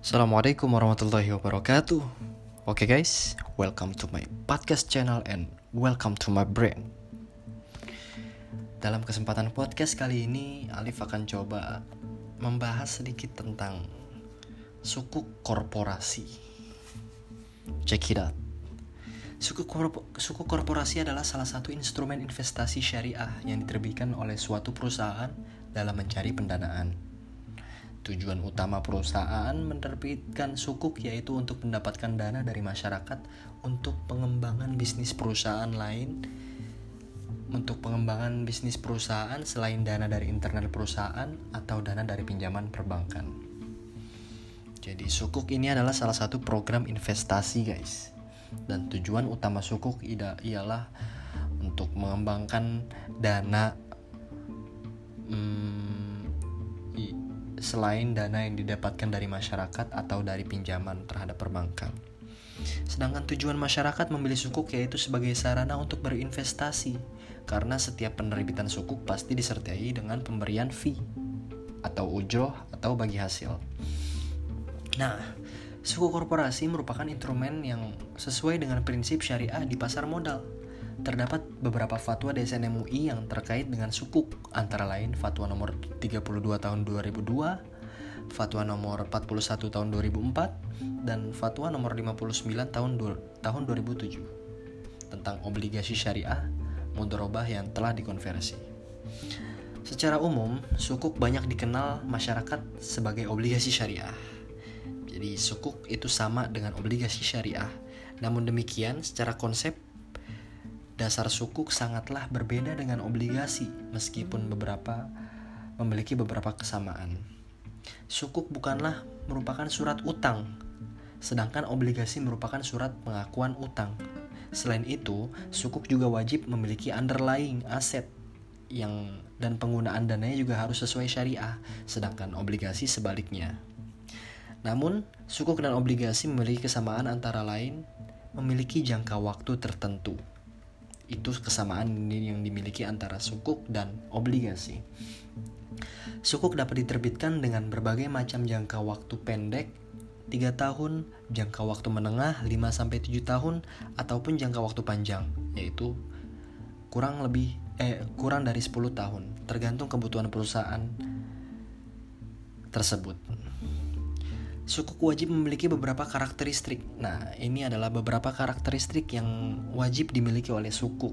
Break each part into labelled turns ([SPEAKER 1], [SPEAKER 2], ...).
[SPEAKER 1] Assalamualaikum warahmatullahi wabarakatuh. Oke okay guys, welcome to my podcast channel and welcome to my brain. Dalam kesempatan podcast kali ini, Alif akan coba membahas sedikit tentang suku korporasi. Check it out. Suku, korpo suku korporasi adalah salah satu instrumen investasi syariah yang diterbitkan oleh suatu perusahaan dalam mencari pendanaan. Tujuan utama perusahaan menerbitkan sukuk yaitu untuk mendapatkan dana dari masyarakat untuk pengembangan bisnis perusahaan lain untuk pengembangan bisnis perusahaan selain dana dari internal perusahaan atau dana dari pinjaman perbankan. Jadi sukuk ini adalah salah satu program investasi guys dan tujuan utama sukuk ialah untuk mengembangkan dana hmm, selain dana yang didapatkan dari masyarakat atau dari pinjaman terhadap perbankan. Sedangkan tujuan masyarakat memilih sukuk yaitu sebagai sarana untuk berinvestasi, karena setiap penerbitan sukuk pasti disertai dengan pemberian fee atau ujroh atau bagi hasil. Nah, Suku korporasi merupakan instrumen yang sesuai dengan prinsip syariah di pasar modal. Terdapat beberapa fatwa DSN MUI yang terkait dengan sukuk, antara lain fatwa nomor 32 tahun 2002, fatwa nomor 41 tahun 2004, dan fatwa nomor 59 tahun tahun 2007 tentang obligasi syariah mudorobah yang telah dikonversi. Secara umum, sukuk banyak dikenal masyarakat sebagai obligasi syariah. Jadi sukuk itu sama dengan obligasi syariah. Namun demikian, secara konsep dasar sukuk sangatlah berbeda dengan obligasi meskipun beberapa memiliki beberapa kesamaan. Sukuk bukanlah merupakan surat utang, sedangkan obligasi merupakan surat pengakuan utang. Selain itu, sukuk juga wajib memiliki underlying aset yang dan penggunaan dananya juga harus sesuai syariah, sedangkan obligasi sebaliknya. Namun, sukuk dan obligasi memiliki kesamaan antara lain memiliki jangka waktu tertentu. Itu kesamaan yang dimiliki antara sukuk dan obligasi. Sukuk dapat diterbitkan dengan berbagai macam jangka waktu pendek, 3 tahun, jangka waktu menengah 5-7 tahun, ataupun jangka waktu panjang, yaitu kurang lebih eh kurang dari 10 tahun, tergantung kebutuhan perusahaan tersebut. Sukuk wajib memiliki beberapa karakteristik. Nah, ini adalah beberapa karakteristik yang wajib dimiliki oleh sukuk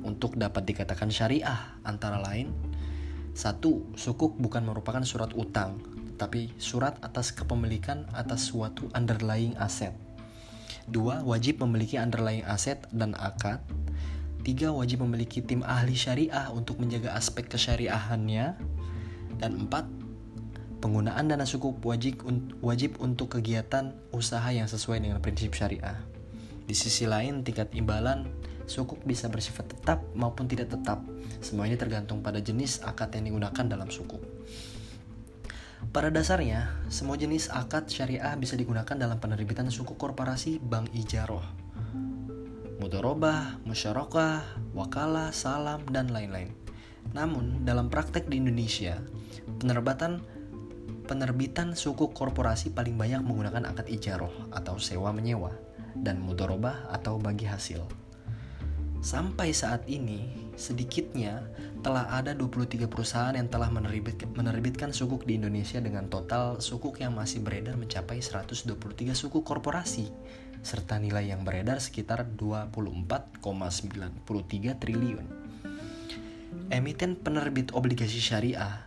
[SPEAKER 1] untuk dapat dikatakan syariah. Antara lain, satu, sukuk bukan merupakan surat utang, tetapi surat atas kepemilikan atas suatu underlying aset. Dua, wajib memiliki underlying aset dan akad. Tiga, wajib memiliki tim ahli syariah untuk menjaga aspek kesyariahannya. Dan empat, Penggunaan dana sukuk wajib, wajib untuk kegiatan usaha yang sesuai dengan prinsip syariah. Di sisi lain, tingkat imbalan sukuk bisa bersifat tetap maupun tidak tetap. Semua ini tergantung pada jenis akad yang digunakan dalam sukuk. Pada dasarnya, semua jenis akad syariah bisa digunakan dalam penerbitan sukuk korporasi bank ijaroh, mudorobah, musyarakah, wakalah, salam, dan lain-lain. Namun, dalam praktek di Indonesia, penerbitan penerbitan suku korporasi paling banyak menggunakan akad ijaroh atau sewa menyewa dan mudorobah atau bagi hasil. Sampai saat ini, sedikitnya telah ada 23 perusahaan yang telah menerbitkan, sukuk di Indonesia dengan total sukuk yang masih beredar mencapai 123 suku korporasi serta nilai yang beredar sekitar 24,93 triliun. Emiten penerbit obligasi syariah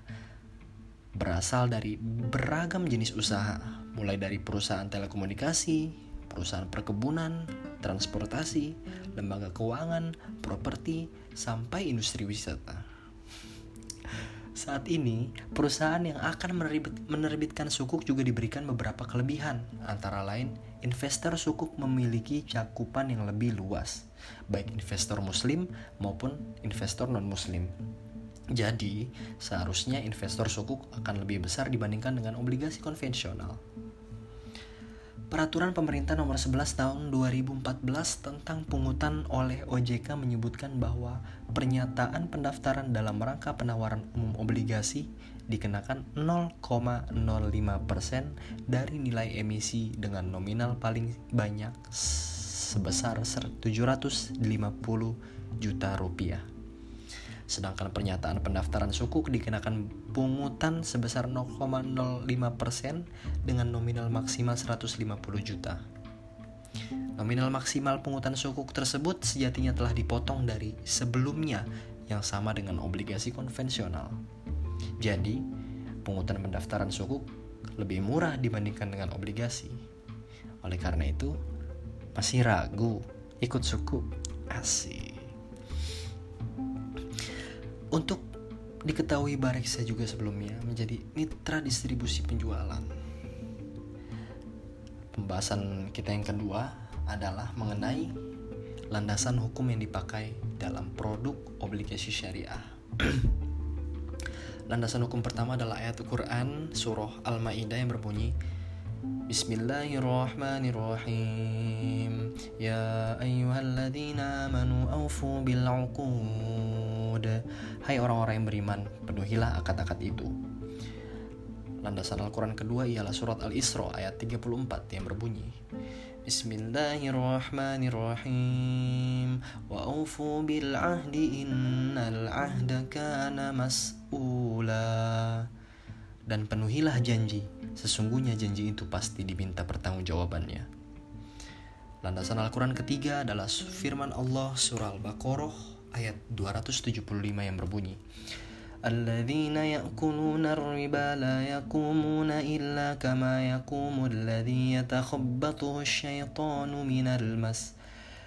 [SPEAKER 1] berasal dari beragam jenis usaha, mulai dari perusahaan telekomunikasi, perusahaan perkebunan, transportasi, lembaga keuangan, properti, sampai industri wisata. Saat ini, perusahaan yang akan menerbit, menerbitkan sukuk juga diberikan beberapa kelebihan, antara lain investor sukuk memiliki cakupan yang lebih luas, baik investor muslim maupun investor non-muslim. Jadi, seharusnya investor sukuk akan lebih besar dibandingkan dengan obligasi konvensional. Peraturan pemerintah nomor 11 tahun 2014 tentang pungutan oleh OJK menyebutkan bahwa pernyataan pendaftaran dalam rangka penawaran umum obligasi dikenakan 0,05% dari nilai emisi dengan nominal paling banyak sebesar 750 juta rupiah. Sedangkan pernyataan pendaftaran sukuk dikenakan pungutan sebesar 0,05% dengan nominal maksimal 150 juta. Nominal maksimal pungutan sukuk tersebut sejatinya telah dipotong dari sebelumnya yang sama dengan obligasi konvensional. Jadi, pungutan pendaftaran sukuk lebih murah dibandingkan dengan obligasi. Oleh karena itu, masih ragu ikut sukuk? Asik. Untuk diketahui Bareksa juga sebelumnya menjadi mitra distribusi penjualan. Pembahasan kita yang kedua adalah mengenai landasan hukum yang dipakai dalam produk obligasi syariah. landasan hukum pertama adalah ayat Al-Quran surah Al-Ma'idah yang berbunyi Bismillahirrahmanirrahim Ya ayyuhalladzina amanu awfu bil'uqud Hai orang-orang yang beriman, penuhilah akad-akad itu. Landasan Al-Quran kedua ialah surat Al-Isra ayat 34 yang berbunyi Bismillahirrahmanirrahim. Wa aufu bil ahdi innal ahda kana mas'ula. Dan penuhilah janji. Sesungguhnya janji itu pasti diminta pertanggungjawabannya. Landasan Al-Quran ketiga adalah firman Allah surah Al-Baqarah ayat 275 yang berbunyi الذين يأكلون الربا لا يقومون إلا كما يقوم الذي يتخبطه الشيطان من المس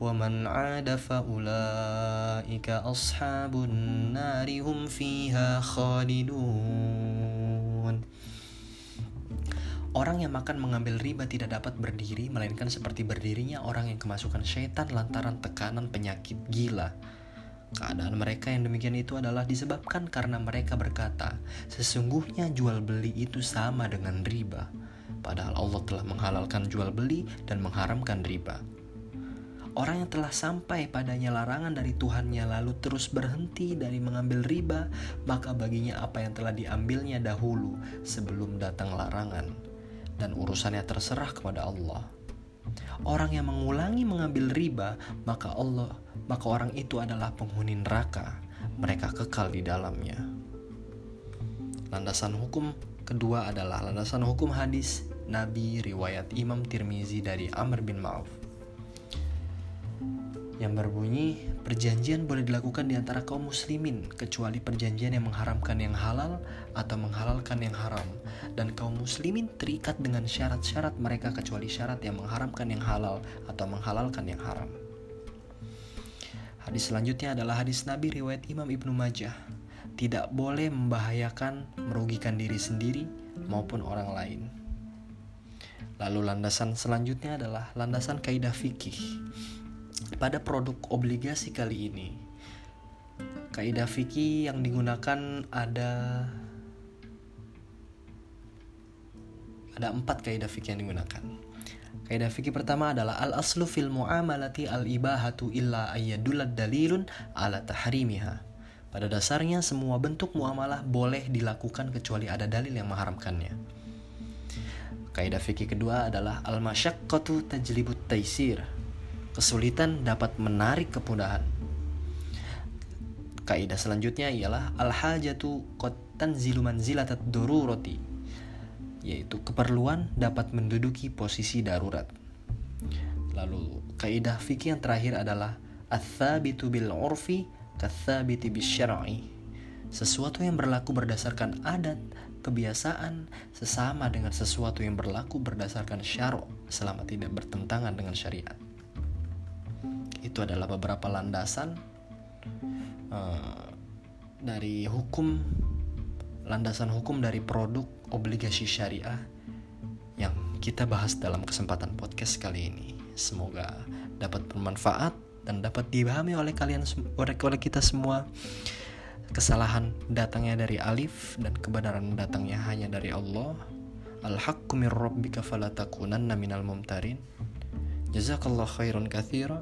[SPEAKER 1] ومن عاد فأولئك أصحاب النار هم فيها خالدون Orang yang makan mengambil riba tidak dapat berdiri, melainkan seperti berdirinya orang yang kemasukan syaitan lantaran tekanan penyakit gila. Keadaan mereka yang demikian itu adalah disebabkan karena mereka berkata, sesungguhnya jual beli itu sama dengan riba. Padahal Allah telah menghalalkan jual beli dan mengharamkan riba. Orang yang telah sampai padanya larangan dari Tuhannya lalu terus berhenti dari mengambil riba, maka baginya apa yang telah diambilnya dahulu sebelum datang larangan, dan urusannya terserah kepada Allah. Orang yang mengulangi mengambil riba, maka Allah, maka orang itu adalah penghuni neraka. Mereka kekal di dalamnya. Landasan hukum kedua adalah landasan hukum hadis Nabi riwayat Imam Tirmizi dari Amr bin Ma'af yang berbunyi perjanjian boleh dilakukan di antara kaum muslimin kecuali perjanjian yang mengharamkan yang halal atau menghalalkan yang haram dan kaum muslimin terikat dengan syarat-syarat mereka kecuali syarat yang mengharamkan yang halal atau menghalalkan yang haram. Hadis selanjutnya adalah hadis Nabi riwayat Imam Ibnu Majah. Tidak boleh membahayakan, merugikan diri sendiri maupun orang lain. Lalu landasan selanjutnya adalah landasan kaidah fikih pada produk obligasi kali ini, kaidah fikih yang digunakan ada ada empat kaidah fikih yang digunakan. Kaidah fikih pertama adalah al aslu fil muamalati al ibahatu illa ayyadulad dalilun ala tahrimiha. Pada dasarnya semua bentuk muamalah boleh dilakukan kecuali ada dalil yang mengharamkannya. Kaidah fikih kedua adalah al masyaqqatu tajlibut taisir kesulitan dapat menarik kemudahan. Kaidah selanjutnya ialah al-hajatu qad tanzilu manzilatat dururati yaitu keperluan dapat menduduki posisi darurat. Lalu kaidah fikih yang terakhir adalah ats-tsabitu bil urfi katsabiti. Sesuatu yang berlaku berdasarkan adat, kebiasaan sesama dengan sesuatu yang berlaku berdasarkan syar'u selama tidak bertentangan dengan syariat. Itu adalah beberapa landasan uh, dari hukum landasan hukum dari produk obligasi syariah yang kita bahas dalam kesempatan podcast kali ini. Semoga dapat bermanfaat dan dapat dipahami oleh kalian oleh kita semua. Kesalahan datangnya dari alif dan kebenaran datangnya hanya dari Allah. Al-haqqu min rabbika fala takunanna minal mumtarin. Jazakallah khairan katsira.